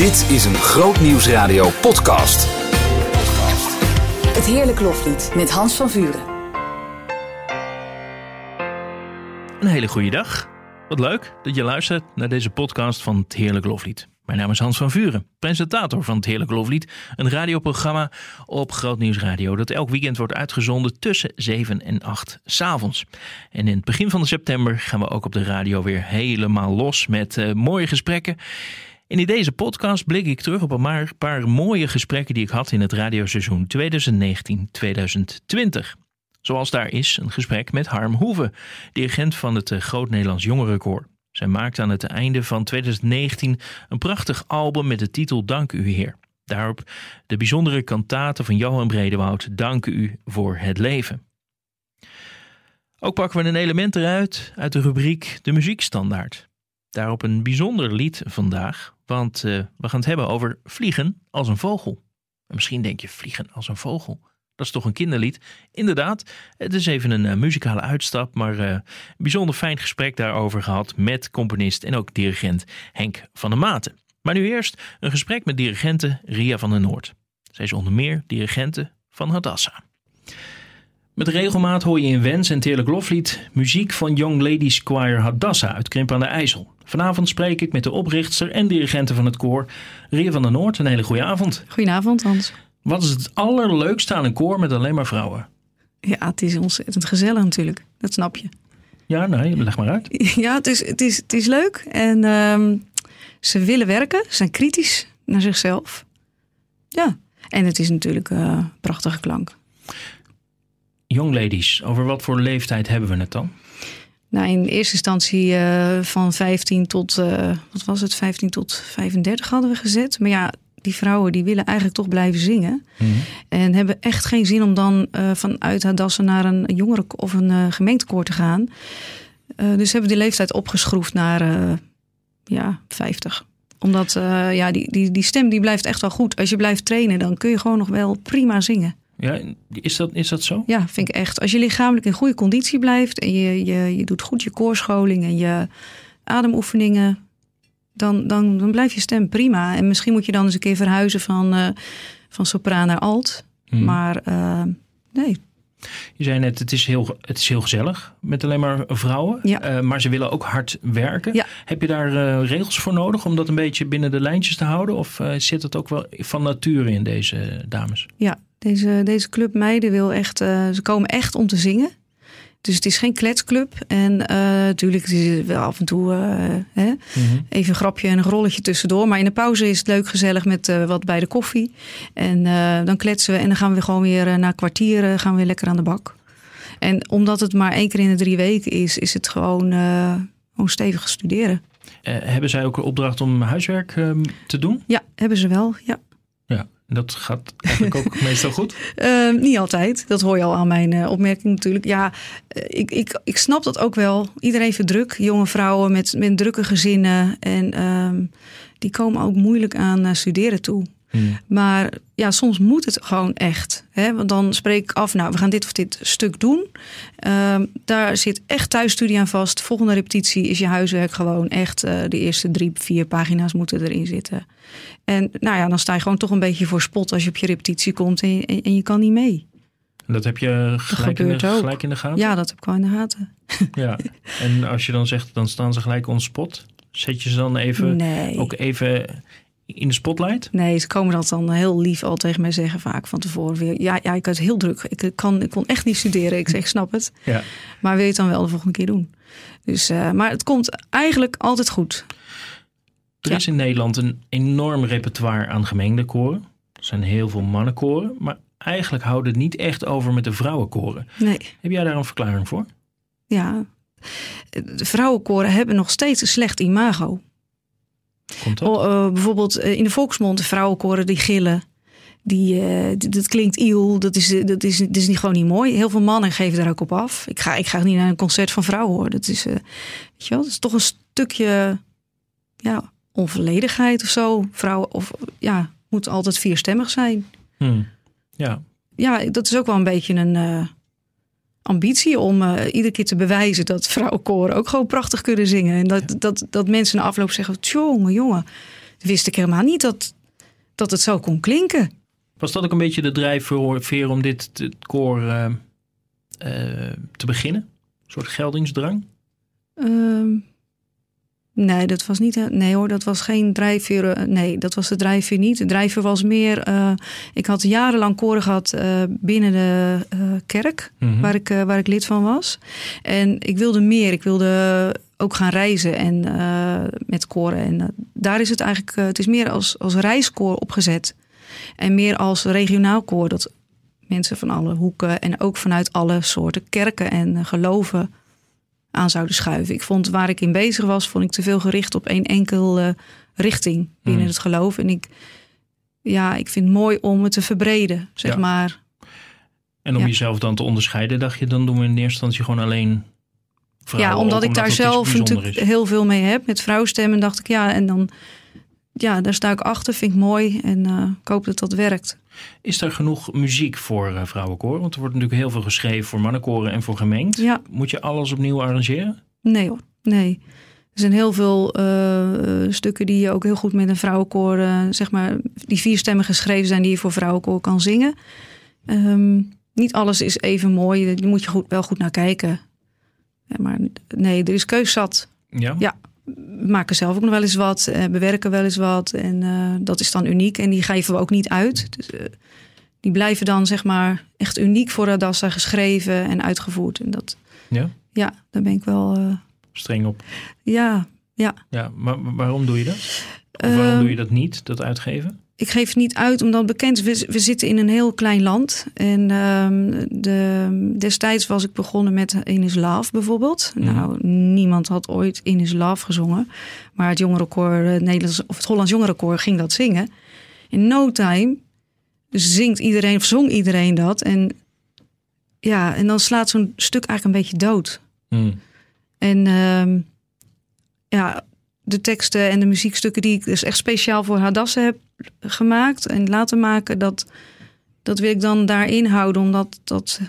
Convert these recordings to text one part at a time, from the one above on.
Dit is een Groot Nieuwsradio podcast. Het Heerlijk Loflied met Hans van Vuren. Een hele goede dag. Wat leuk dat je luistert naar deze podcast van het Heerlijk Loflied. Mijn naam is Hans van Vuren, presentator van het Heerlijk Loflied, een radioprogramma op Groot Nieuws Radio dat elk weekend wordt uitgezonden tussen 7 en 8 s'avonds. En in het begin van september gaan we ook op de radio weer helemaal los met uh, mooie gesprekken. In deze podcast blik ik terug op een paar mooie gesprekken die ik had in het radioseizoen 2019-2020. Zoals daar is een gesprek met Harm Hoeven, dirigent van het eh, Groot Nederlands Jongerenkoor. Zij maakte aan het einde van 2019 een prachtig album met de titel Dank u Heer. Daarop de bijzondere kantaten van Johan Bredewoud Dank u voor het leven. Ook pakken we een element eruit uit de rubriek De Muziekstandaard. Daarop een bijzonder lied vandaag, want uh, we gaan het hebben over vliegen als een vogel. En misschien denk je vliegen als een vogel. Dat is toch een kinderlied? Inderdaad, het is even een uh, muzikale uitstap, maar uh, een bijzonder fijn gesprek daarover gehad met componist en ook dirigent Henk van der Maten. Maar nu eerst een gesprek met dirigente Ria van der Noord. Zij is onder meer dirigente van Hadassa. Met regelmaat hoor je in Wens en Teerlijk Loflied muziek van Young Ladies Choir Hadassa uit Krimp aan de IJssel. Vanavond spreek ik met de oprichter en dirigente van het koor, Ria van der Noord. Een hele goede avond. Goedenavond, Hans. Wat is het allerleukste aan een koor met alleen maar vrouwen? Ja, het is ontzettend gezellig natuurlijk. Dat snap je. Ja, nee, leg maar uit. Ja, het is, het is, het is leuk. En um, ze willen werken, ze zijn kritisch naar zichzelf. Ja, en het is natuurlijk uh, prachtige klank. Young ladies, over wat voor leeftijd hebben we het dan? Nou, in eerste instantie uh, van 15 tot, uh, wat was het, 15 tot 35 hadden we gezet. Maar ja, die vrouwen die willen eigenlijk toch blijven zingen. Mm -hmm. En hebben echt geen zin om dan uh, vanuit Hadassen naar een jongere of een uh, gemeentekoor te gaan. Dus hebben die leeftijd opgeschroefd naar ja, 50 omdat ja, die, die, die stem die blijft echt wel goed. Als je blijft trainen, dan kun je gewoon nog wel prima zingen. Ja, is dat, is dat zo? Ja, vind ik echt. Als je lichamelijk in goede conditie blijft en je, je, je doet goed je koorscholing en je ademoefeningen, dan, dan, dan blijft je stem prima. En misschien moet je dan eens een keer verhuizen van, uh, van sopraan naar alt. Hmm. Maar uh, nee. Je zei net, het is heel, het is heel gezellig met alleen maar vrouwen. Ja. Uh, maar ze willen ook hard werken. Ja. Heb je daar regels voor nodig om dat een beetje binnen de lijntjes te houden? Of zit het ook wel van nature in deze dames? Ja, deze, deze club meiden wil echt, uh, ze komen echt om te zingen. Dus het is geen kletsclub. En uh, natuurlijk is het wel af en toe uh, hè, mm -hmm. even een grapje en een rolletje tussendoor. Maar in de pauze is het leuk gezellig met uh, wat bij de koffie. En dan kletsen we en dan gaan we gewoon weer na kwartier gaan we weer lekker aan de bak. En omdat het maar één keer in de drie weken is, is het gewoon, gewoon stevig studeren. hebben zij ook een opdracht om huiswerk te doen? Ja, hebben ze wel, ja. Ja, dat gaat eigenlijk ook meestal goed? Uh, niet altijd. Dat hoor je al aan mijn uh, opmerking natuurlijk. Ja, uh, ik, ik, ik snap dat ook wel. Iedereen vindt druk. Jonge vrouwen met, met drukke gezinnen. En uh, die komen ook moeilijk aan studeren toe. Hmm. Maar ja, soms moet het gewoon echt. Hè? Want dan spreek ik af, nou, we gaan dit of dit stuk doen. Uh, daar zit echt thuisstudie aan vast. Volgende repetitie is je huiswerk gewoon echt. Uh, de eerste drie, vier pagina's moeten erin zitten. En nou ja, dan sta je gewoon toch een beetje voor spot als je op je repetitie komt en je, en, en je kan niet mee. En dat heb je gelijk, in de, gelijk in de gaten? Ja, dat heb ik wel in de gaten. Ja, en als je dan zegt, dan staan ze gelijk on spot. Zet je ze dan even, nee. ook even in de spotlight? Nee, ze komen dat dan heel lief al tegen mij zeggen vaak van tevoren weer. Ja, ja ik had heel druk. Ik, kan, ik kon echt niet studeren. Ik zeg, snap het. Ja. Maar wil je het dan wel de volgende keer doen? Dus, uh, maar het komt eigenlijk altijd goed. Er is in Nederland een enorm repertoire aan gemengde koren. Er zijn heel veel mannenkoren. Maar eigenlijk houdt het niet echt over met de vrouwenkoren. Nee. Heb jij daar een verklaring voor? Ja. De vrouwenkoren hebben nog steeds een slecht imago. Komt dat? Oh, uh, bijvoorbeeld in de volksmond, de vrouwenkoren die gillen. Die, uh, dat klinkt iel, dat is, dat, is, dat is niet, gewoon niet mooi. Heel veel mannen geven daar ook op af. Ik ga, ik ga niet naar een concert van vrouwen hoor. Dat is, uh, weet je wel, dat is toch een stukje ja, onvolledigheid of zo. Vrouwen of, ja, moet altijd vierstemmig zijn. Hmm. Ja. Ja, dat is ook wel een beetje een ambitie om uh, iedere keer te bewijzen dat vrouwenkoren ook gewoon prachtig kunnen zingen. En dat, dat, dat mensen na afloop zeggen: jongen, jongen, wist ik helemaal niet dat, dat het zo kon klinken. Was dat ook een beetje de drijfveer om dit het koor uh, uh, te beginnen? Een soort geldingsdrang? Ehm, nee, dat was niet. Nee hoor, dat was geen drijfveer. eh, Nee, dat was de drijfveer niet. De drijfveer was meer. eh, ik had jarenlang koren gehad eh, binnen de kerk, Mhm. waar, ik, waar ik lid van was. En ik wilde meer. Ik wilde ook gaan reizen en met koren. En daar is het eigenlijk. het is meer als, als reiskoor opgezet. En meer als regionaal koor. Dat mensen van alle hoeken en ook vanuit alle soorten kerken en geloven aan zouden schuiven. Ik vond waar ik in bezig was, vond ik te veel gericht op één enkel richting binnen Hmm. het geloof. En ik, ja, ik vind het mooi om het te verbreden, zeg Ja. maar. En om Ja. jezelf dan te onderscheiden, dacht je, dan doen we in eerste instantie gewoon alleen vrouwen. ja, omdat ook ik daar zelf natuurlijk is. heel veel mee heb met vrouwstemmen, dacht ik ja, en dan ja, daar sta ik achter, vind ik mooi en eh, ik hoop dat dat werkt. Is er genoeg muziek voor eh, vrouwenkoren? Want er wordt natuurlijk heel veel geschreven voor mannenkoren en voor gemengd. Ja. Moet je alles opnieuw arrangeren? Nee hoor, nee. Er zijn heel veel eh, stukken die je ook heel goed met een vrouwenkoor, zeg maar, die vier stemmen geschreven zijn die je voor vrouwenkoor kan zingen. Ehm, niet alles is even mooi, daar moet je goed, wel goed naar kijken. Ja, maar nee, er is keus zat. Ja. Ja. Maken zelf ook nog wel eens wat, eh, bewerken wel eens wat. En eh, dat is dan uniek en die geven we ook niet uit. Dus, eh, die blijven dan zeg maar echt uniek voor Radassa geschreven en uitgevoerd. En dat, Ja? ja, daar ben ik wel, Streng op. ja, ja. Ja, maar waarom doe je dat? Of waarom Ehm, doe je dat niet, dat uitgeven? Ik geef het niet uit omdat bekend is. We, we zitten in een heel klein land. En ehm, de, destijds was ik begonnen met In Is Love bijvoorbeeld. Mhm. Nou, niemand had ooit In Is Love gezongen. Maar het jongerenkoor, eh, Nederlands, of het Hollands jongerenkoor ging dat zingen. In no time zingt iedereen, of zong iedereen dat. En ja, en dan slaat zo'n stuk eigenlijk een beetje dood. Hm. En ehm, ja, de teksten en de muziekstukken die ik dus echt speciaal voor Hadassah heb gemaakt en laten maken, dat, dat wil ik dan daarin houden, omdat dat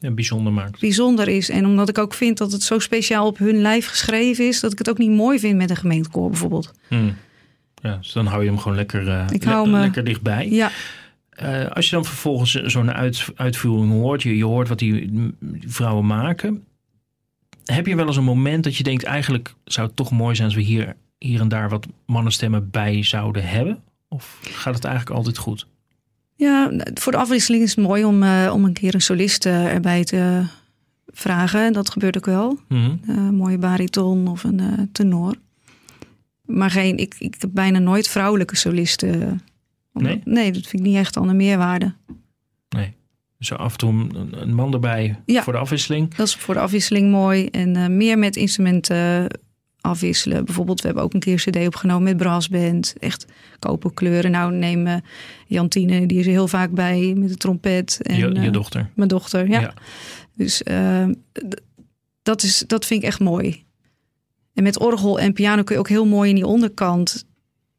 Ja, bijzonder maakt. bijzonder is. En omdat ik ook vind dat het zo speciaal op hun lijf geschreven is, dat ik het ook niet mooi vind met een gemeentekoor bijvoorbeeld. Hm. Ja, dus dan hou je hem gewoon lekker, eh, Ik le- hou me- lekker dichtbij. Ja, Eh, als je dan vervolgens zo'n uit, uitvoering hoort, je, je hoort wat die vrouwen maken. Heb je wel eens een moment dat je denkt, eigenlijk zou het toch mooi zijn als we hier, hier en daar wat mannenstemmen bij zouden hebben? Of gaat het eigenlijk altijd goed? ja, voor de afwisseling is het mooi om, eh, om een keer een solist eh, erbij te vragen. En dat gebeurt ook wel. Mhm. een mooie bariton of een eh, tenor. Maar geen, ik, ik heb bijna nooit vrouwelijke solisten. Omdat- Nee? Nee, dat vind ik niet echt aan de meerwaarde. Zo af en toe een, man erbij Ja. voor de afwisseling. Dat is voor de afwisseling mooi. En eh, meer met instrumenten afwisselen. Bijvoorbeeld, we hebben ook een keer een cd opgenomen met brassband. Echt koperkleuren. Nou, neem eh, Jantine, die is er heel vaak bij met de trompet. En, je, je eh, dochter. Mijn dochter, ja. Ja. Dus dat, is, dat vind ik echt mooi. En met orgel en piano kun je ook heel mooi in die onderkant...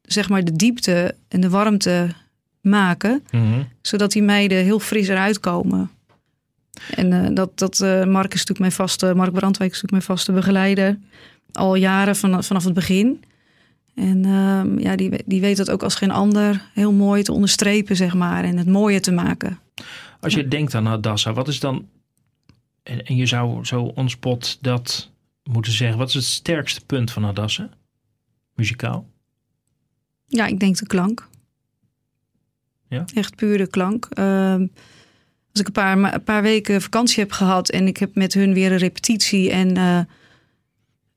zeg maar de diepte en de warmte maken... Mhm. zodat die meiden heel fris eruit komen. En eh, dat, dat eh, Mark is natuurlijk mijn vaste... Mark Brandwijk is natuurlijk mijn vaste begeleider... al jaren van, vanaf het begin... En ehm, ja, die, die weet dat ook als geen ander heel mooi te onderstrepen, zeg maar. En het mooie te maken. Als je denkt aan Hadassah, wat is dan... En, en je zou zo onspot dat moeten zeggen. Wat is het sterkste punt van Hadassah? Muzikaal? Ja, ik denk de klank. Echt puur de klank. Ehm, als ik een paar, een paar weken vakantie heb gehad en ik heb met hun weer een repetitie en eh,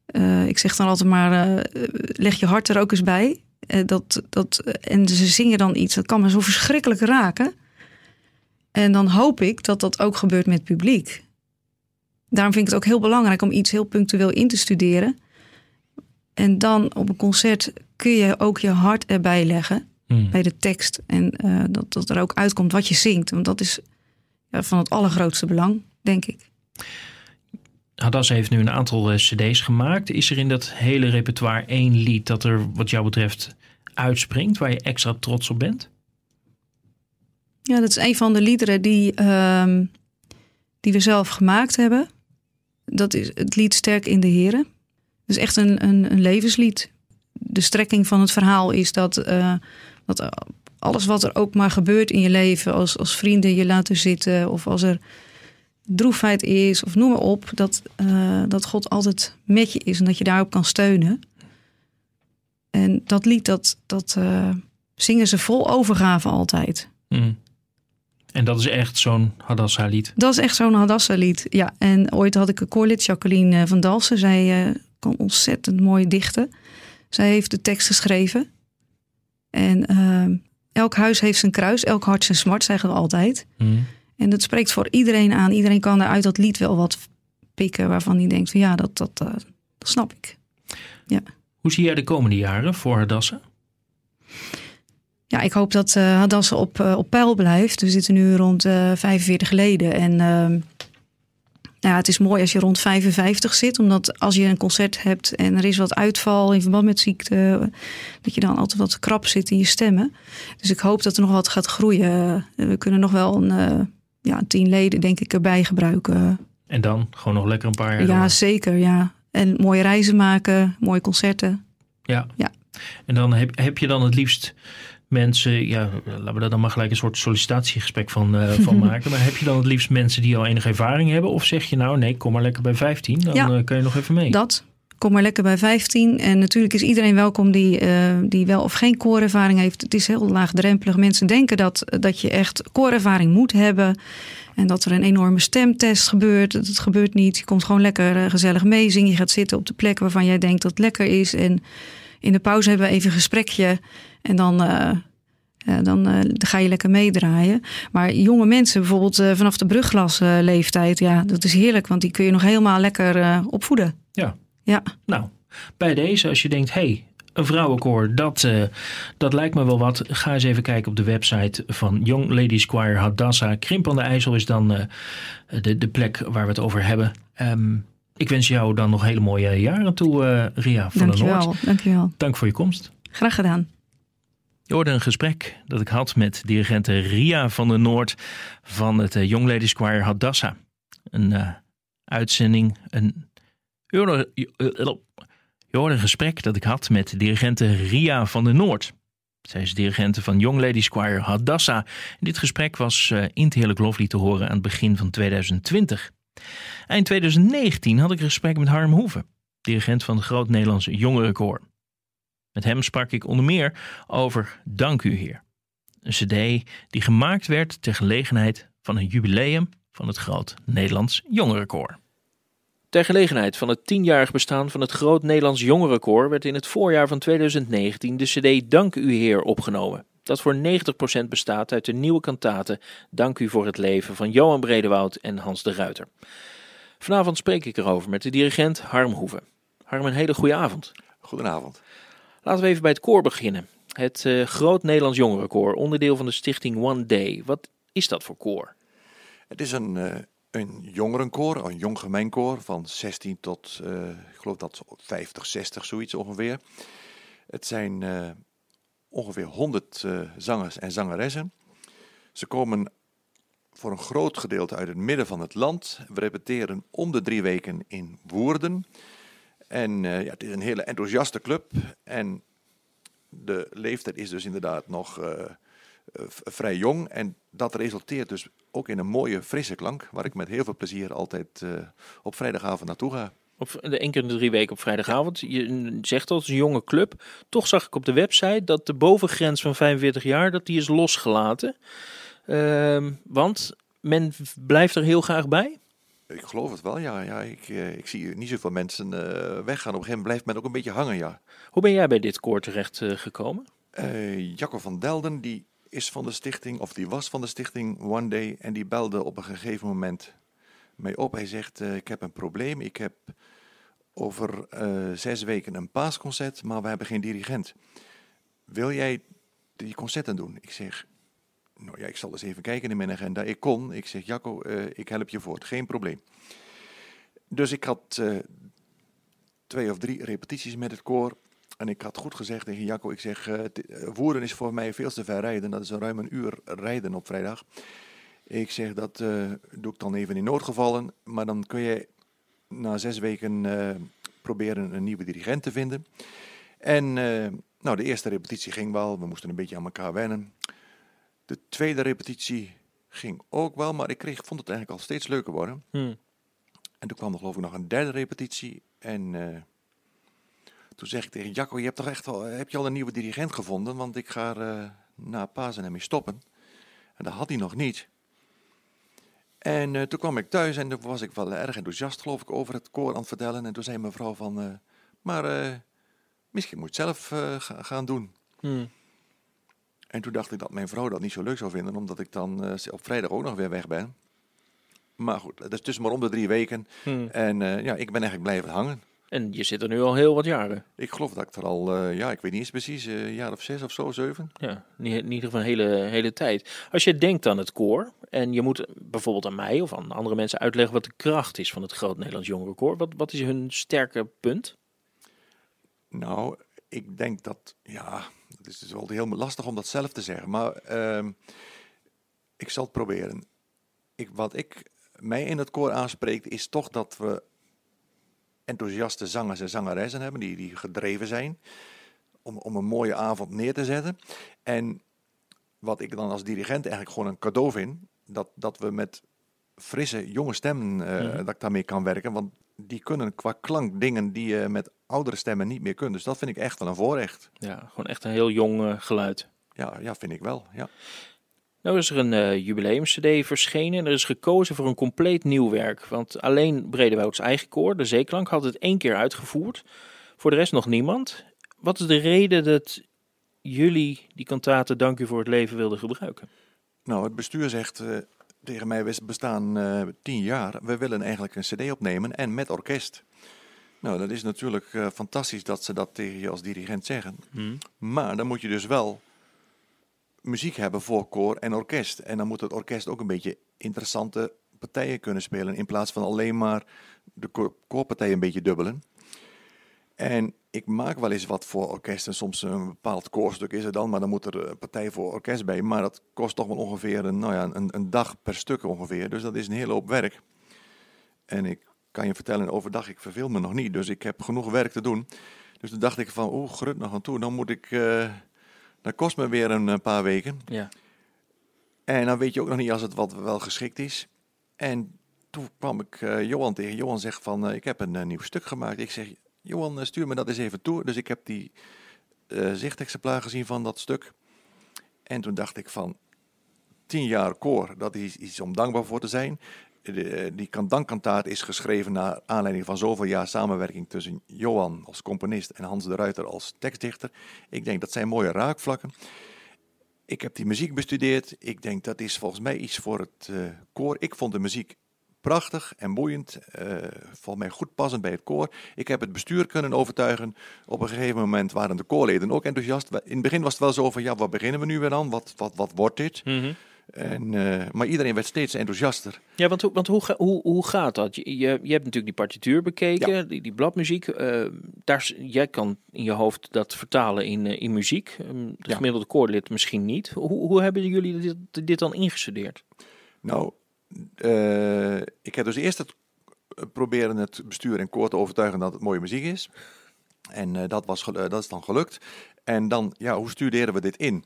eh, ik zeg dan altijd maar, eh, leg je hart er ook eens bij. Dat, dat, en ze zingen dan iets, dat kan me zo verschrikkelijk raken. En dan hoop ik dat dat ook gebeurt met publiek. Daarom vind ik het ook heel belangrijk om iets heel punctueel in te studeren. En dan op een concert kun je ook je hart erbij leggen Hmm. bij de tekst. En eh, dat, dat er ook uitkomt wat je zingt. Want dat is ja, van het allergrootste belang, denk ik. Hadassah heeft nu een aantal eh, cd's gemaakt. Is er in dat hele repertoire één lied dat er wat jou betreft uitspringt... waar je extra trots op bent? Ja, dat is een van de liederen die, ehm, die we zelf gemaakt hebben. Dat is het lied Sterk in de Heren. Dat is echt een, een, een levenslied. de strekking van het verhaal is dat, uh, dat alles wat er ook maar gebeurt in je leven, als, als vrienden je laten zitten of als er droefheid is of noem maar op, dat, uh, dat God altijd met je is en dat je daarop kan steunen. En dat lied, dat, dat uh, zingen ze vol overgave altijd. Mm. En dat is echt zo'n Hadassa-lied? Dat is echt zo'n Hadassa-lied, ja. En ooit had ik een koorlid, Jacqueline van Dalsen. Zij uh, kan ontzettend mooi dichten. Zij heeft de tekst geschreven. En elk huis heeft zijn kruis, elk hart zijn smart, zeggen we altijd. Mm. En dat spreekt voor iedereen aan. Iedereen kan er uit dat lied wel wat pikken waarvan hij denkt van ja, dat, dat, uh, dat snap ik. Ja. Hoe zie jij de komende jaren voor Hadassah? Ja, ik hoop dat uh, op, uh, op peil blijft. We zitten nu rond 45 leden. En ja, het is mooi als je rond 55 zit. Omdat als je een concert hebt en er is wat uitval in verband met ziekte. Dat je dan altijd wat krap zit in je stemmen. Dus ik hoop dat er nog wat gaat groeien. We kunnen nog wel een ja, tien leden denk ik erbij gebruiken. En dan gewoon nog lekker een paar jaar Ja, door. zeker. Ja. En mooie reizen maken, mooie concerten. Ja. ja. En dan heb, heb je dan het liefst mensen, ja, laten we daar dan maar gelijk een soort sollicitatiegesprek van, uh, van maken. Maar heb je dan het liefst mensen die al enige ervaring hebben? Of zeg je nou, nee, kom maar lekker bij 15, dan ja, uh, kan je nog even mee. Dat, kom maar lekker bij 15. En natuurlijk is iedereen welkom die, uh, die wel of geen koorervaring heeft. Het is heel laagdrempelig. Mensen denken dat, dat je echt koorervaring moet hebben. En dat er een enorme stemtest gebeurt. Dat gebeurt niet. Je komt gewoon lekker gezellig mee zingen. Je gaat zitten op de plek waarvan jij denkt dat het lekker is. En in de pauze hebben we even een gesprekje. En dan... Uh, uh, dan uh, ga je lekker meedraaien. Maar jonge mensen, bijvoorbeeld vanaf de brugglasleeftijd, ja, dat is heerlijk, want die kun je nog helemaal lekker opvoeden. Ja. Ja. Nou, bij deze, als je denkt, hey, een vrouwenkoor, dat, uh, dat lijkt me wel wat. Ga eens even kijken op de website van Young Ladies Choir Hadassa. Krimp aan de IJssel is dan uh, de, de plek waar we het over hebben. Um, ik wens jou dan nog hele mooie jaren toe, uh, Ria van dankjewel, der Noord. Dankjewel. Dank voor je komst. Graag gedaan. Je hoorde een gesprek dat ik had met dirigente Ria van der Noord van het Young Ladies Choir Hadassa. Een uitzending, een je hoorde, je hoorde een gesprek dat ik had met dirigente Ria van der Noord. Zij is dirigente van Young Ladies Choir Hadassa. En dit gesprek was uh, in het Heerlijk Loflied te horen aan het begin van 2020. Eind 2019 had ik een gesprek met Harm Hoeven, dirigent van het Groot Nederlandse Jongerenkoor. Met hem sprak ik onder meer over Dank u Heer. Een cd die gemaakt werd ter gelegenheid van een jubileum van het Groot Nederlands Jongerenkoor. Ter gelegenheid van het tienjarig bestaan van het Groot Nederlands Jongerenkoor werd in het voorjaar van 2019 de CD Dank U Heer opgenomen. Dat voor 90% bestaat uit de nieuwe kantate Dank U voor het leven van Johan Bredewoud en Hans de Ruiter. Vanavond spreek ik erover met de dirigent Harm Hoeven. Harm, een hele goede avond. Goedenavond. Laten we even bij het koor beginnen. Het uh, Groot Nederlands Jongerenkoor, onderdeel van de stichting One Day. Wat is dat voor koor? Het is een... Uh een jongerenkoor, een jong gemeenkoor van 16 tot, uh, ik geloof dat 50, 60 zoiets ongeveer. Het zijn ongeveer 100 uh, zangers en zangeressen. Ze komen voor een groot gedeelte uit het midden van het land. We repeteren om de drie weken in Woerden. En ja, het is een hele enthousiaste club. En de leeftijd is dus inderdaad nog vrij jong. En dat resulteert dus ook in een mooie, frisse klank, waar ik met heel veel plezier altijd op vrijdagavond naartoe ga. Op de één keer in de drie weken op vrijdagavond. Je zegt al, het is een jonge club. Toch zag ik op de website dat de bovengrens van 45 jaar dat die is losgelaten. Uh, want men blijft er heel graag bij. Ik geloof het wel, ja. ja ik, uh, ik zie niet zoveel mensen uh, weggaan. Op een gegeven moment blijft men ook een beetje hangen, ja. Hoe ben jij bij dit koor terecht uh, gekomen? Jacco van Delden, die is van de stichting, of die was van de stichting One Day, en die belde op een gegeven moment mij op. Hij zegt: uh, Ik heb een probleem. Ik heb over uh, zes weken een paasconcert, maar we hebben geen dirigent. Wil jij die concerten doen? Ik zeg: Nou ja, ik zal eens even kijken in mijn agenda. Ik kon. Ik zeg: Jacco, uh, ik help je voort. Geen probleem. Dus ik had twee of drie repetities met het koor. En ik had goed gezegd tegen Jacco, ik zeg, uh, is voor mij veel te ver rijden. Dat is ruim een uur rijden op vrijdag. Ik zeg, dat doe ik dan even in noodgevallen. Maar dan kun je na zes weken proberen een nieuwe dirigent te vinden. En eh, nou, de eerste repetitie ging wel. We moesten een beetje aan elkaar wennen. De tweede repetitie ging ook wel, maar ik kreeg, vond het eigenlijk al steeds leuker worden. Hm. En toen kwam er geloof ik nog een derde repetitie. En eh, toen zeg ik tegen Jacco, je hebt toch echt wel, heb je al een nieuwe dirigent gevonden? Want ik ga er eh, na Pasen ermee stoppen. En dat had hij nog niet. En eh, toen kwam ik thuis en toen was ik wel erg enthousiast geloof ik over het koor aan het vertellen. En toen zei mijn vrouw van, maar misschien moet je het zelf ga- gaan doen. Hm. En toen dacht ik dat mijn vrouw dat niet zo leuk zou vinden, omdat ik dan eh, op vrijdag ook nog weer weg ben. Maar goed, dat is tussen maar om de drie weken. Hm. En eh, ja, ik ben eigenlijk blijven hangen. En je zit er nu al heel wat jaren. Ik geloof dat ik er al, eh, ja, ik weet niet eens precies, een jaar of zes of zo, zeven. Ja, in ieder geval een hele, hele tijd. Als je denkt aan het koor en je moet bijvoorbeeld aan mij of aan andere mensen uitleggen wat de kracht is van het Groot Nederlands Jongerenkoor. Wat, wat is hun sterke punt? Nou, ik denk dat, ja, het is dus wel heel lastig om dat zelf te zeggen, maar ehm, ik zal het proberen. Ik, wat ik mij in het koor aanspreekt, is toch dat we enthousiaste zangers en zangeressen hebben, die, die gedreven zijn om, om een mooie avond neer te zetten. En wat ik dan als dirigent eigenlijk gewoon een cadeau vind, dat, dat we met frisse, jonge stemmen, eh, Mhm. dat ik daarmee kan werken. Want die kunnen qua klank dingen die je met oudere stemmen niet meer kunt. Dus dat vind ik echt wel een voorrecht. Ja, gewoon echt een heel jong eh, geluid. Ja, ja vind ik wel. Ja. Nou is er een eh jubileums-cd verschenen en er is gekozen voor een compleet nieuw werk. Want alleen Bredewouds eigen koor, de Zeeklank, had het één keer uitgevoerd. Voor de rest nog niemand. Wat is de reden dat jullie die kantate Dank u voor het leven wilden gebruiken? Nou, het bestuur zegt eh, tegen mij, bestaan eh, tien jaar. We willen eigenlijk een cd opnemen en met orkest. Nou, dat is natuurlijk eh, fantastisch dat ze dat tegen je als dirigent zeggen. Maar dan moet je dus wel muziek hebben voor koor en orkest. En dan moet het orkest ook een beetje interessante partijen kunnen spelen. In plaats van alleen maar de koor- koorpartijen een beetje dubbelen. En ik maak wel eens wat voor orkesten. Soms een bepaald koorstuk is er dan, maar dan moet er een partij voor orkest bij. Maar dat kost toch wel ongeveer een, nou ja, een, een dag per stuk ongeveer. Dus dat is een hele hoop werk. En ik kan je vertellen, overdag, ik verveel me nog niet. Dus ik heb genoeg werk te doen. Dus toen dacht ik van, oeh, grut nog aan toe. Dan moet ik, eh, dat kost me weer een, eh, paar weken. Ja. En dan weet je ook nog niet als het wat wel geschikt is. En toen kwam ik eh, Johan tegen. Johan zegt van, eh, ik heb een eh, nieuw stuk gemaakt. Ik zeg, Johan, eh, stuur me dat eens even toe. Dus ik heb die eh zichtexemplaar gezien van dat stuk. En toen dacht ik van, tien jaar koor, dat is iets om dankbaar voor te zijn. Eh, die kan- dankkantaat is geschreven naar aanleiding van zoveel jaar samenwerking tussen Johan als componist en Hans de Ruiter als tekstdichter. Ik denk dat zijn mooie raakvlakken. Ik heb die muziek bestudeerd. Ik denk dat is volgens mij iets voor het koor. Ik vond de muziek prachtig en boeiend. eh volgens mij goed passend bij het koor. Ik heb het bestuur kunnen overtuigen. Op een gegeven moment waren de koorleden ook enthousiast. In het begin was het wel zo van, ja, wat beginnen we nu weer aan? Wat, wat, wat wordt dit? Mhm. En, eh, maar iedereen werd steeds enthousiaster. Ja, want, hoe- want hoe, hoe, hoe gaat dat? Je, je, je hebt natuurlijk die partituur bekeken, die, die bladmuziek. eh, daar, jij kan in je hoofd dat vertalen in, in muziek. Ehm, de Ja. gemiddelde koorlid misschien niet. Hoe, hoe hebben jullie dit, dit dan ingestudeerd? Nou, eh, ik heb dus eerst het eh, proberen het bestuur en koor te overtuigen dat het mooie muziek is. En eh, dat, was, gelu- dat is dan gelukt. En dan, ja, hoe studeren we dit in?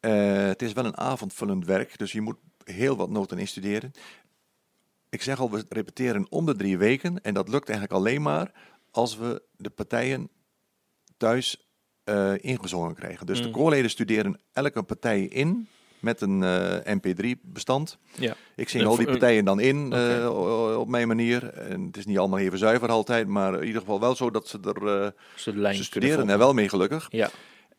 Eh, het is wel een avondvullend werk, dus je moet heel wat noten instuderen. Ik zeg al, we repeteren om de drie weken. En dat lukt eigenlijk alleen maar als we de partijen thuis eh, ingezongen krijgen. Dus de Mm. koorleden studeren elke partij in met een eh, MP3-bestand. Ja. Ik zing Ja, al die partijen dan in eh, op mijn manier. En het is niet allemaal even zuiver altijd, maar in ieder geval wel zo dat ze er eh, Ze de studeren er wel mee gelukkig. Ja.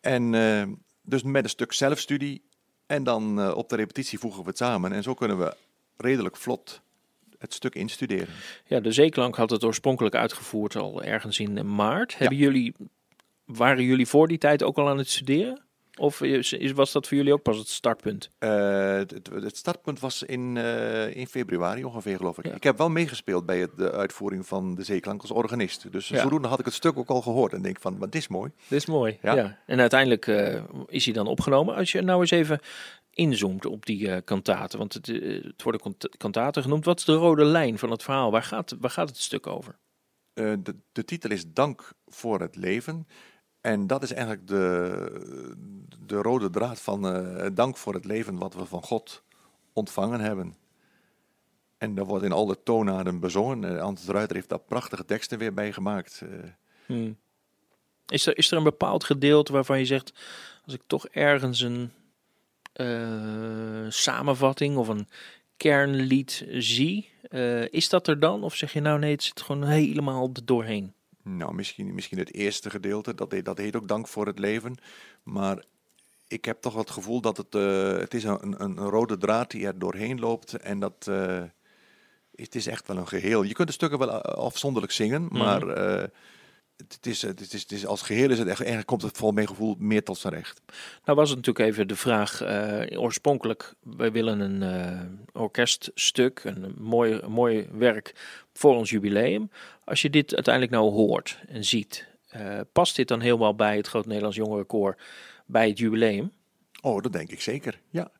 En eh, dus met een stuk zelfstudie en dan eh, op de repetitie voegen we het samen. En zo kunnen we redelijk vlot het stuk instuderen. ja, de Zeeklank had het oorspronkelijk uitgevoerd al ergens in eh, maart. Hebben jullie, waren jullie voor die tijd ook al aan het studeren? Of is, was dat voor jullie ook pas het startpunt? Eh, het, startpunt was in, eh, in februari ongeveer, geloof ik. Ja. Ik heb wel meegespeeld bij het, de uitvoering van de Zeeklank als organist. Dus Ja. zodoende had ik het stuk ook al gehoord. En denk van, maar dit is mooi. Dit is mooi. Ja. Ja. En uiteindelijk eh, is hij dan opgenomen. Als je nou eens even inzoomt op die kantaten, want het, het worden kant- kantaten genoemd. Wat is de rode lijn van het verhaal? Waar gaat, waar gaat het stuk over? De, de titel is Dank voor het leven. En dat is eigenlijk de, de rode draad van uh, dank voor het leven wat we van God ontvangen hebben. En dat wordt in alle toonaarden bezongen. Uh, Ruiter heeft daar prachtige teksten weer bij gemaakt. Uh, hmm. is, er, is er een bepaald gedeelte waarvan je zegt, als ik toch ergens een samenvatting of een kernlied zie, is dat er dan? Of zeg je nou nee, het zit gewoon helemaal doorheen? Nou, misschien, misschien het eerste gedeelte, dat, dat heet ook dank voor het leven. Maar ik heb toch het gevoel dat het, uh, het is een, een, rode draad die er doorheen loopt. En dat uh, het is echt wel een geheel. Je kunt de stukken wel afzonderlijk zingen, mhm. maar uh, het, is, het, is, het is als geheel is het echt, eigenlijk komt het volgens mijn gevoel meer tot zijn recht. Nou was het natuurlijk even de vraag, oorspronkelijk, wij willen een orkeststuk, een mooi, een mooi werk voor ons jubileum. Als je dit uiteindelijk nou hoort en ziet, past dit dan helemaal bij het Groot Nederlands Jongerenkoor? bij het jubileum? Oh, dat denk ik zeker, ja.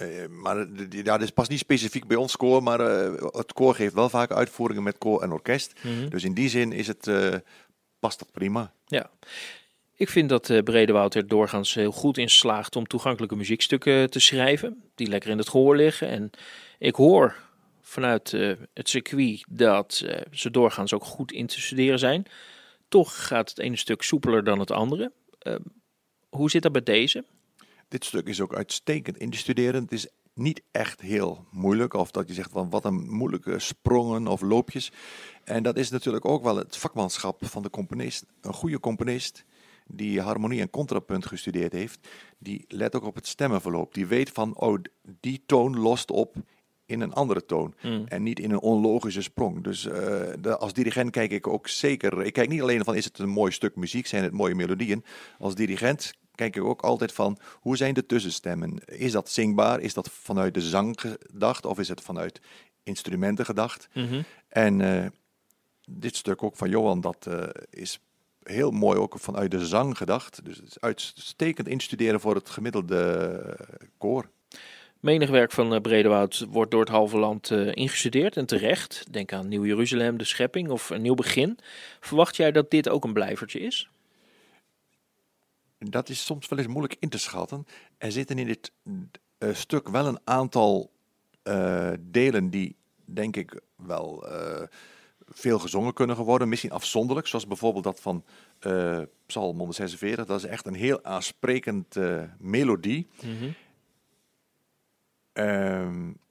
Uh, maar ja, dit is pas niet specifiek bij ons koor, maar uh, het koor geeft wel vaak uitvoeringen met koor en orkest. Mhm. Dus in die zin is het, past dat prima. Ja. Ik vind dat uh, Bredewoud er doorgaans heel goed in slaagt om toegankelijke muziekstukken te schrijven, die lekker in het gehoor liggen. En ik hoor vanuit het circuit dat ze doorgaans ook goed in te studeren zijn. Toch gaat het ene stuk soepeler dan het andere. Ehm, hoe zit dat bij deze? Dit stuk is ook uitstekend instuderend. Het is niet echt heel moeilijk. Of dat je zegt van wat een moeilijke sprongen of loopjes. En dat is natuurlijk ook wel het vakmanschap van de componist. Een goede componist die harmonie en contrapunt gestudeerd heeft, die let ook op het stemmenverloop. Die weet van, oh, die toon lost op in een andere toon hmm. en niet in een onlogische sprong. Dus uh, de, als dirigent kijk ik ook zeker. Ik kijk niet alleen van is het een mooi stuk muziek, zijn het mooie melodieën. Als dirigent kijk ik ook altijd van hoe zijn de tussenstemmen? Is dat zingbaar? Is dat vanuit de zang gedacht of is het vanuit instrumenten gedacht? Mhm. En uh, dit stuk ook van Johan, dat uh, is heel mooi ook vanuit de zang gedacht. Dus het is uitstekend instuderen voor het gemiddelde koor. Menig werk van eh, Bredewoud wordt door het halve land uh, ingestudeerd en terecht. Denk aan Nieuw Jeruzalem, De Schepping of Een Nieuw Begin. Verwacht jij dat dit ook een blijvertje is? Dat is soms wel eens moeilijk in te schatten. Er zitten in dit uh, stuk wel een aantal delen die, denk ik, wel veel gezongen kunnen worden. Misschien afzonderlijk, zoals bijvoorbeeld dat van Psalm 146. Dat is echt een heel aansprekend melodie. Mm Um,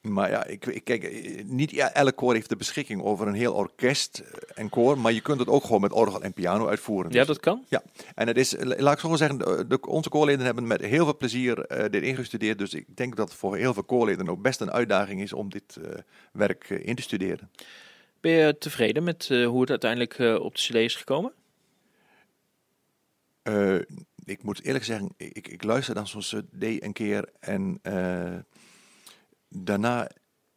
maar ja, ik, ik, kijk, niet elk koor heeft de beschikking over een heel orkest en koor, maar je kunt het ook gewoon met orgel en piano uitvoeren. Ja, dat kan. Ja, en het is, laat ik zo zeggen, de, onze koorleden hebben met heel veel plezier uh, dit ingestudeerd, dus ik denk dat het voor heel veel koorleden ook best een uitdaging is om dit uh, werk uh, in te studeren. Ben je tevreden met hoe het uiteindelijk op de CD is gekomen? Ik moet eerlijk zeggen, ik, ik luister dan zo'n cd een keer en uh, daarna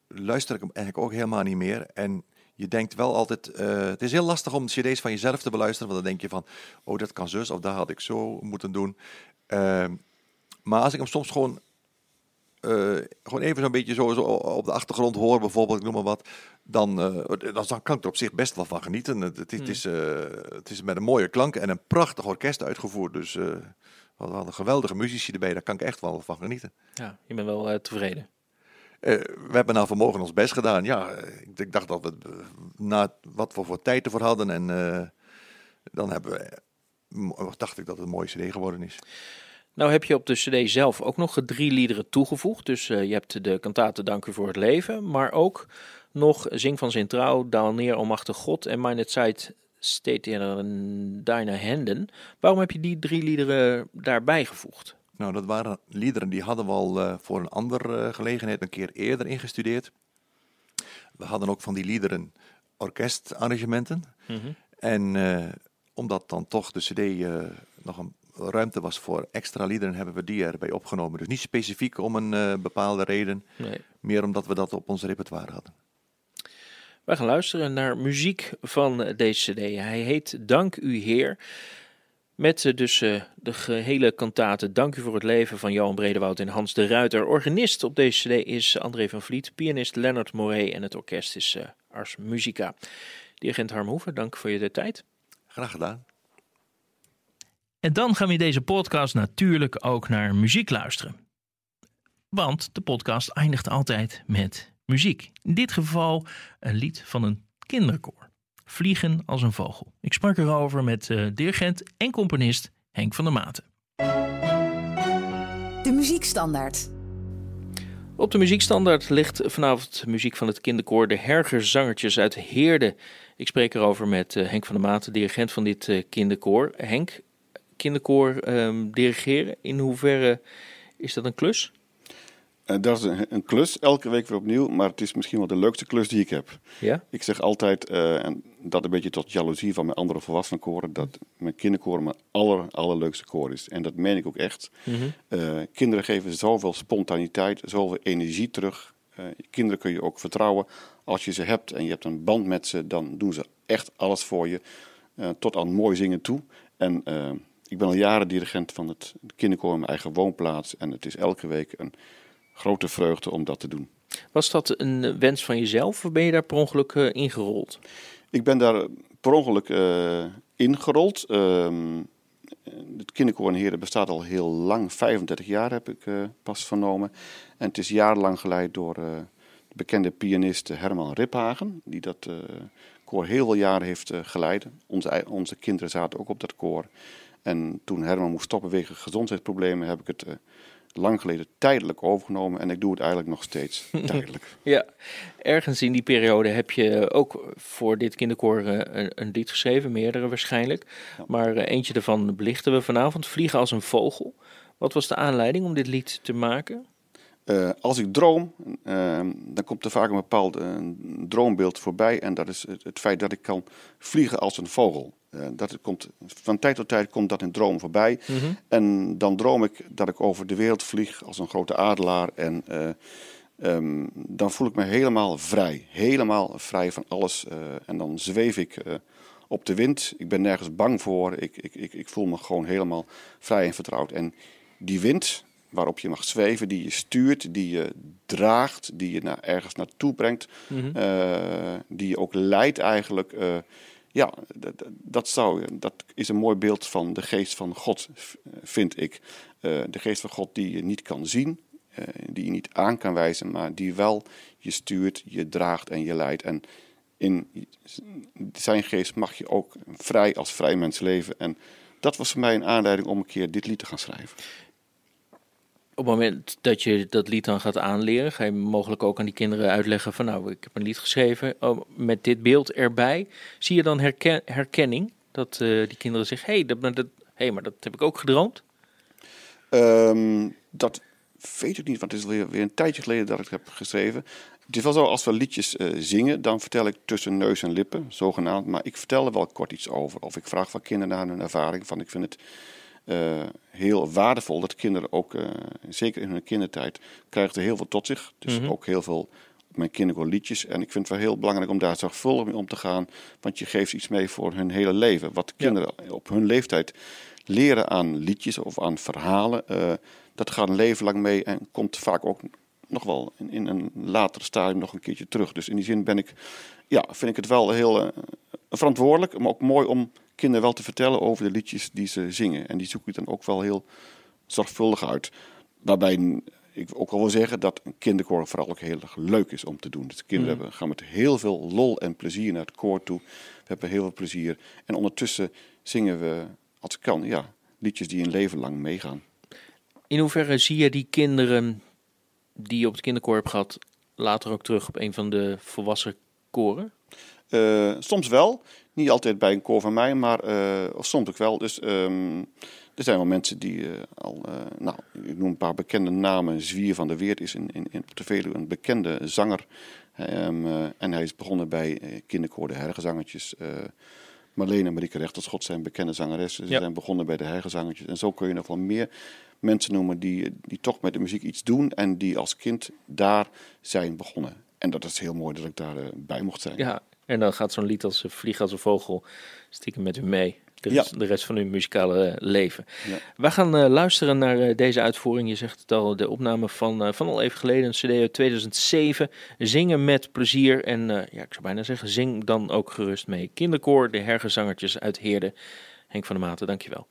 luister ik hem eigenlijk ook helemaal niet meer. En je denkt wel altijd, uh, het is heel lastig om cd's van jezelf te beluisteren, want dan denk je van, oh dat kan zus of dat had ik zo moeten doen. Uh, maar als ik hem soms gewoon gewoon even zo'n beetje zo, zo, op de achtergrond hoor, bijvoorbeeld, ik noem maar wat, dan, uh, dan kan ik er op zich best wel van genieten. Het, het, het hmm. is, uh, het is met een mooie klank en een prachtig orkest uitgevoerd. Dus we hadden geweldige muzici erbij, daar kan ik echt wel van genieten. Ja, je bent wel tevreden. we hebben nou vanmorgen ons best gedaan. Ja, ik, ik dacht dat we na wat we voor tijd ervoor hadden en dan hebben we, dacht ik dat het een mooie cd geworden is. Nou heb je op de cd zelf ook nog drie liederen toegevoegd. Dus je hebt de kantate Dank u voor het leven, maar ook nog Zing van zijn trouw, Daal neer, Almachtig God en Meine Zeit steht in deine Handen. Waarom heb je die drie liederen daarbij gevoegd? Nou, dat waren liederen die hadden we al uh, voor een andere uh, gelegenheid een keer eerder ingestudeerd. We hadden ook van die liederen orkestarrangementen. Mm -hmm. En omdat dan toch de cd nog een ruimte was voor extra liederen, hebben we die erbij opgenomen. Dus niet specifiek om een bepaalde reden, nee. meer omdat we dat op ons repertoire hadden. We gaan luisteren naar muziek van deze CD. Hij heet Dank u Heer. Met uh, dus uh, de gehele kantate Dank u voor het leven van Johan Bredewoud en Hans de Ruiter. Organist op deze CD is André van Vliet, pianist Leonard Moret en het orkest is Ars Musica. Dirigent Harm Hoeven, dank voor je de tijd. Graag gedaan. En dan gaan we in deze podcast natuurlijk ook naar muziek luisteren. Want de podcast eindigt altijd met muziek. In dit geval een lied van een kinderkoor. Vliegen als een vogel. Ik sprak erover met uh, dirigent en componist Henk van der Maten. De muziekstandaard. Op de muziekstandaard ligt vanavond muziek van het kinderkoor De Hergerzangertjes uit Heerde. Ik spreek erover met uh, Henk van der Maten, dirigent van dit uh, kinderkoor. Henk, kinderkoor um, dirigeren, in hoeverre is dat een klus? Uh, dat is een, een, klus, elke week weer opnieuw, maar het is misschien wel de leukste klus die ik heb. Ja? Ik zeg altijd, uh, en dat een beetje tot jaloezie van mijn andere volwassenenkoren, dat mijn kinderkoor mijn aller, allerleukste koor is. En dat meen ik ook echt. Mm -hmm. uh, kinderen geven zoveel spontaniteit, zoveel energie terug. kinderen kun je ook vertrouwen. Als je ze hebt en je hebt een band met ze, dan doen ze echt alles voor je. tot aan mooi zingen toe. En ik ben al jaren dirigent van het kinderkoor in mijn eigen woonplaats. En het is elke week een grote vreugde om dat te doen. Was dat een wens van jezelf of ben je daar per ongeluk uh, ingerold? Ik ben daar per ongeluk uh, ingerold. Uh, het kinderkoor in Heren bestaat al heel lang, 35 jaar heb ik uh, pas vernomen. En het is jarenlang geleid door de bekende pianist Herman Riphagen, die dat koor heel veel jaren heeft geleid. Onze, onze kinderen zaten ook op dat koor. En toen Herman moest stoppen wegen gezondheidsproblemen, heb ik het lang geleden tijdelijk overgenomen en ik doe het eigenlijk nog steeds tijdelijk. ja, ergens in die periode heb je ook voor dit kinderkoor een, een lied geschreven, meerdere waarschijnlijk. Ja. Maar eentje daarvan belichten we vanavond, Vliegen als een vogel. Wat was de aanleiding om dit lied te maken? Uh, als ik droom, uh, dan komt er vaak een bepaald uh, droombeeld voorbij. En dat is het, het, feit dat ik kan vliegen als een vogel. Dat komt, van tijd tot tijd komt dat in droom voorbij. Mm -hmm. En dan droom ik dat ik over de wereld vlieg als een grote adelaar. En um, dan voel ik me helemaal vrij. Helemaal vrij van alles. en dan zweef ik op de wind. Ik ben nergens bang voor. Ik, ik, ik, ik voel me gewoon helemaal vrij en vertrouwd. En die wind, waarop je mag zweven, die je stuurt, die je draagt, die je naar, ergens naartoe brengt, mm -hmm. uh, die je ook leidt eigenlijk. Ja, dat, dat, zou, dat is een mooi beeld van de geest van God, vind ik. Uh, de geest van God die je niet kan zien, die je niet aan kan wijzen, maar die wel je stuurt, je draagt en je leidt. En in zijn geest mag je ook vrij als vrij mens leven. En dat was voor mij een aanleiding om een keer dit lied te gaan schrijven op het moment dat je dat lied dan gaat aanleren, ga je mogelijk ook aan die kinderen uitleggen van nou, ik heb een lied geschreven oh, met dit beeld erbij. Zie je dan herken, herkenning? Dat uh, die kinderen zeggen, hé, hey, dat, dat, hey, maar dat heb ik ook gedroomd? Um, dat weet ik niet, want het is weer, een tijdje geleden dat ik het heb geschreven. Het is wel zo, als we liedjes uh, zingen, dan vertel ik tussen neus en lippen, zogenaamd. Maar ik vertel er wel kort iets over. Of ik vraag van kinderen naar hun ervaring. Van, ik vind het uh, heel waardevol dat kinderen ook, uh, zeker in hun kindertijd, krijgen er heel veel tot zich. Dus mm -hmm. ook heel veel op mijn kinderkoor liedjes. En ik vind het wel heel belangrijk om daar zorgvuldig mee om te gaan. Want je geeft iets mee voor hun hele leven. Wat kinderen ja. op hun leeftijd leren aan liedjes of aan verhalen, uh, dat gaat een leven lang mee en komt vaak ook nog wel in, in, een later stadium nog een keertje terug. Dus in die zin ben ik, ja, vind ik het wel heel verantwoordelijk, maar ook mooi om kinderen wel te vertellen over de liedjes die ze zingen. En die zoek ik dan ook wel heel zorgvuldig uit. Waarbij ik ook al wil zeggen dat een kinderkoor vooral ook heel erg leuk is om te doen. Dus de kinderen mm. gaan met heel veel lol en plezier naar het koor toe. We hebben heel veel plezier. En ondertussen zingen we, als het kan, ja, liedjes die een leven lang meegaan. In hoeverre zie je die kinderen die je op het kinderkoor hebt gehad, later ook terug op een van de volwassen koren? Uh, soms wel. Niet altijd bij een koor van mij, maar uh, of soms ook wel. Dus um, er zijn wel mensen die uh, al, nou, ik noem een paar bekende namen. Zwier van der Weert is in, in, in op de Veluwe een bekende zanger. Um, en hij is begonnen bij kinderkoor de Hergezangertjes. Marlene en Marieke Rechterschot zijn bekende zangeressen. Ze ja. zijn begonnen bij de Hergezangertjes. En zo kun je nog wel meer mensen noemen die, die toch met de muziek iets doen. En die als kind daar zijn begonnen. En dat is heel mooi dat ik daarbij bij mocht zijn. Ja, en dan gaat zo'n lied als Vlieg als een vogel stiekem met u mee. De rest, de rest van uw muzikale eh, leven. Ja. We gaan uh, luisteren naar uh, deze uitvoering. Je zegt het al, de opname van, van al even geleden, een CD uit 2007. Zingen met plezier. En ja, ik zou bijna zeggen, zing dan ook gerust mee. Kinderkoor, de hergezangertjes uit Heerde. Henk van der Maten, dankjewel.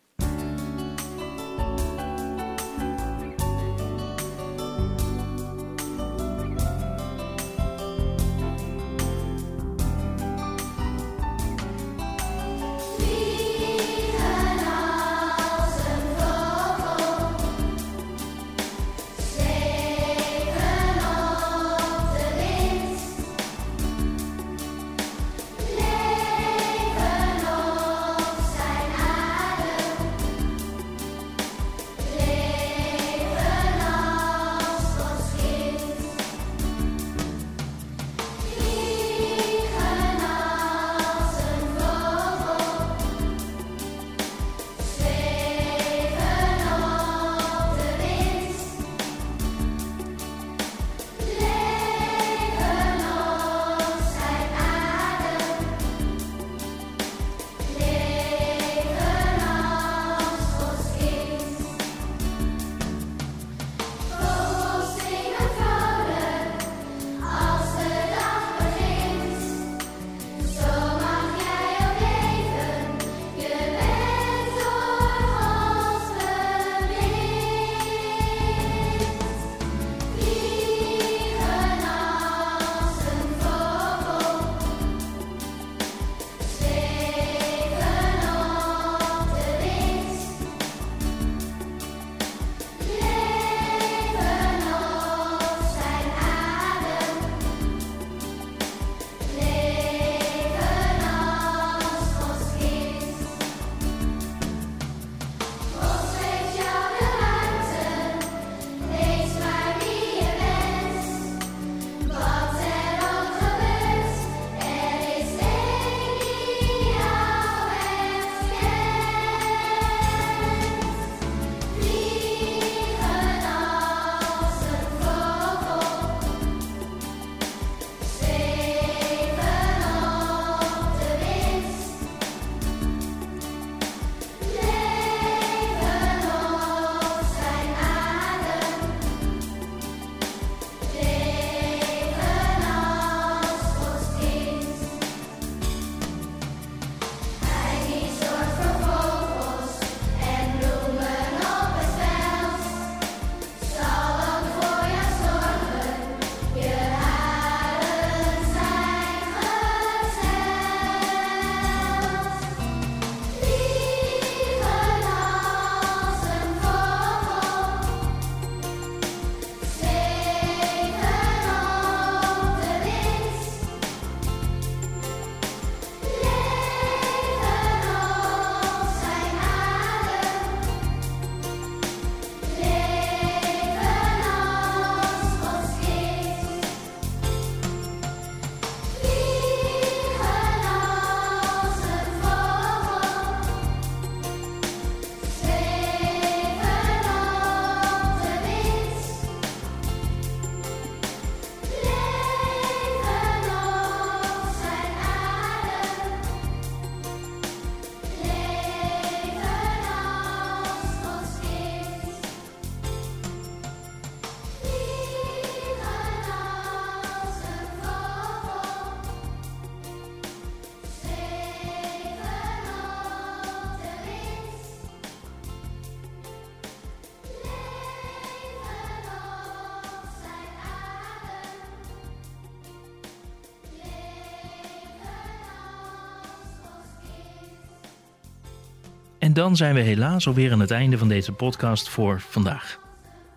En dan zijn we helaas alweer aan het einde van deze podcast voor vandaag.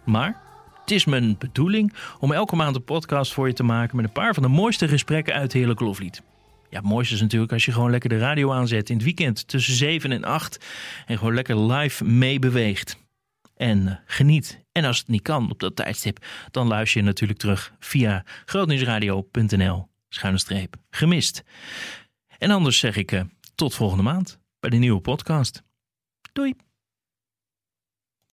Maar het is mijn bedoeling om elke maand een podcast voor je te maken met een paar van de mooiste gesprekken uit Heerlijk Loflied. Ja, het mooiste is natuurlijk als je gewoon lekker de radio aanzet in het weekend tussen 7 en 8 en gewoon lekker live meebeweegt. En uh, geniet. En als het niet kan op dat tijdstip, dan luister je natuurlijk terug via grootnieuwsradio.nl schuine streep gemist. En anders zeg ik uh, tot volgende maand bij de nieuwe podcast. Doei!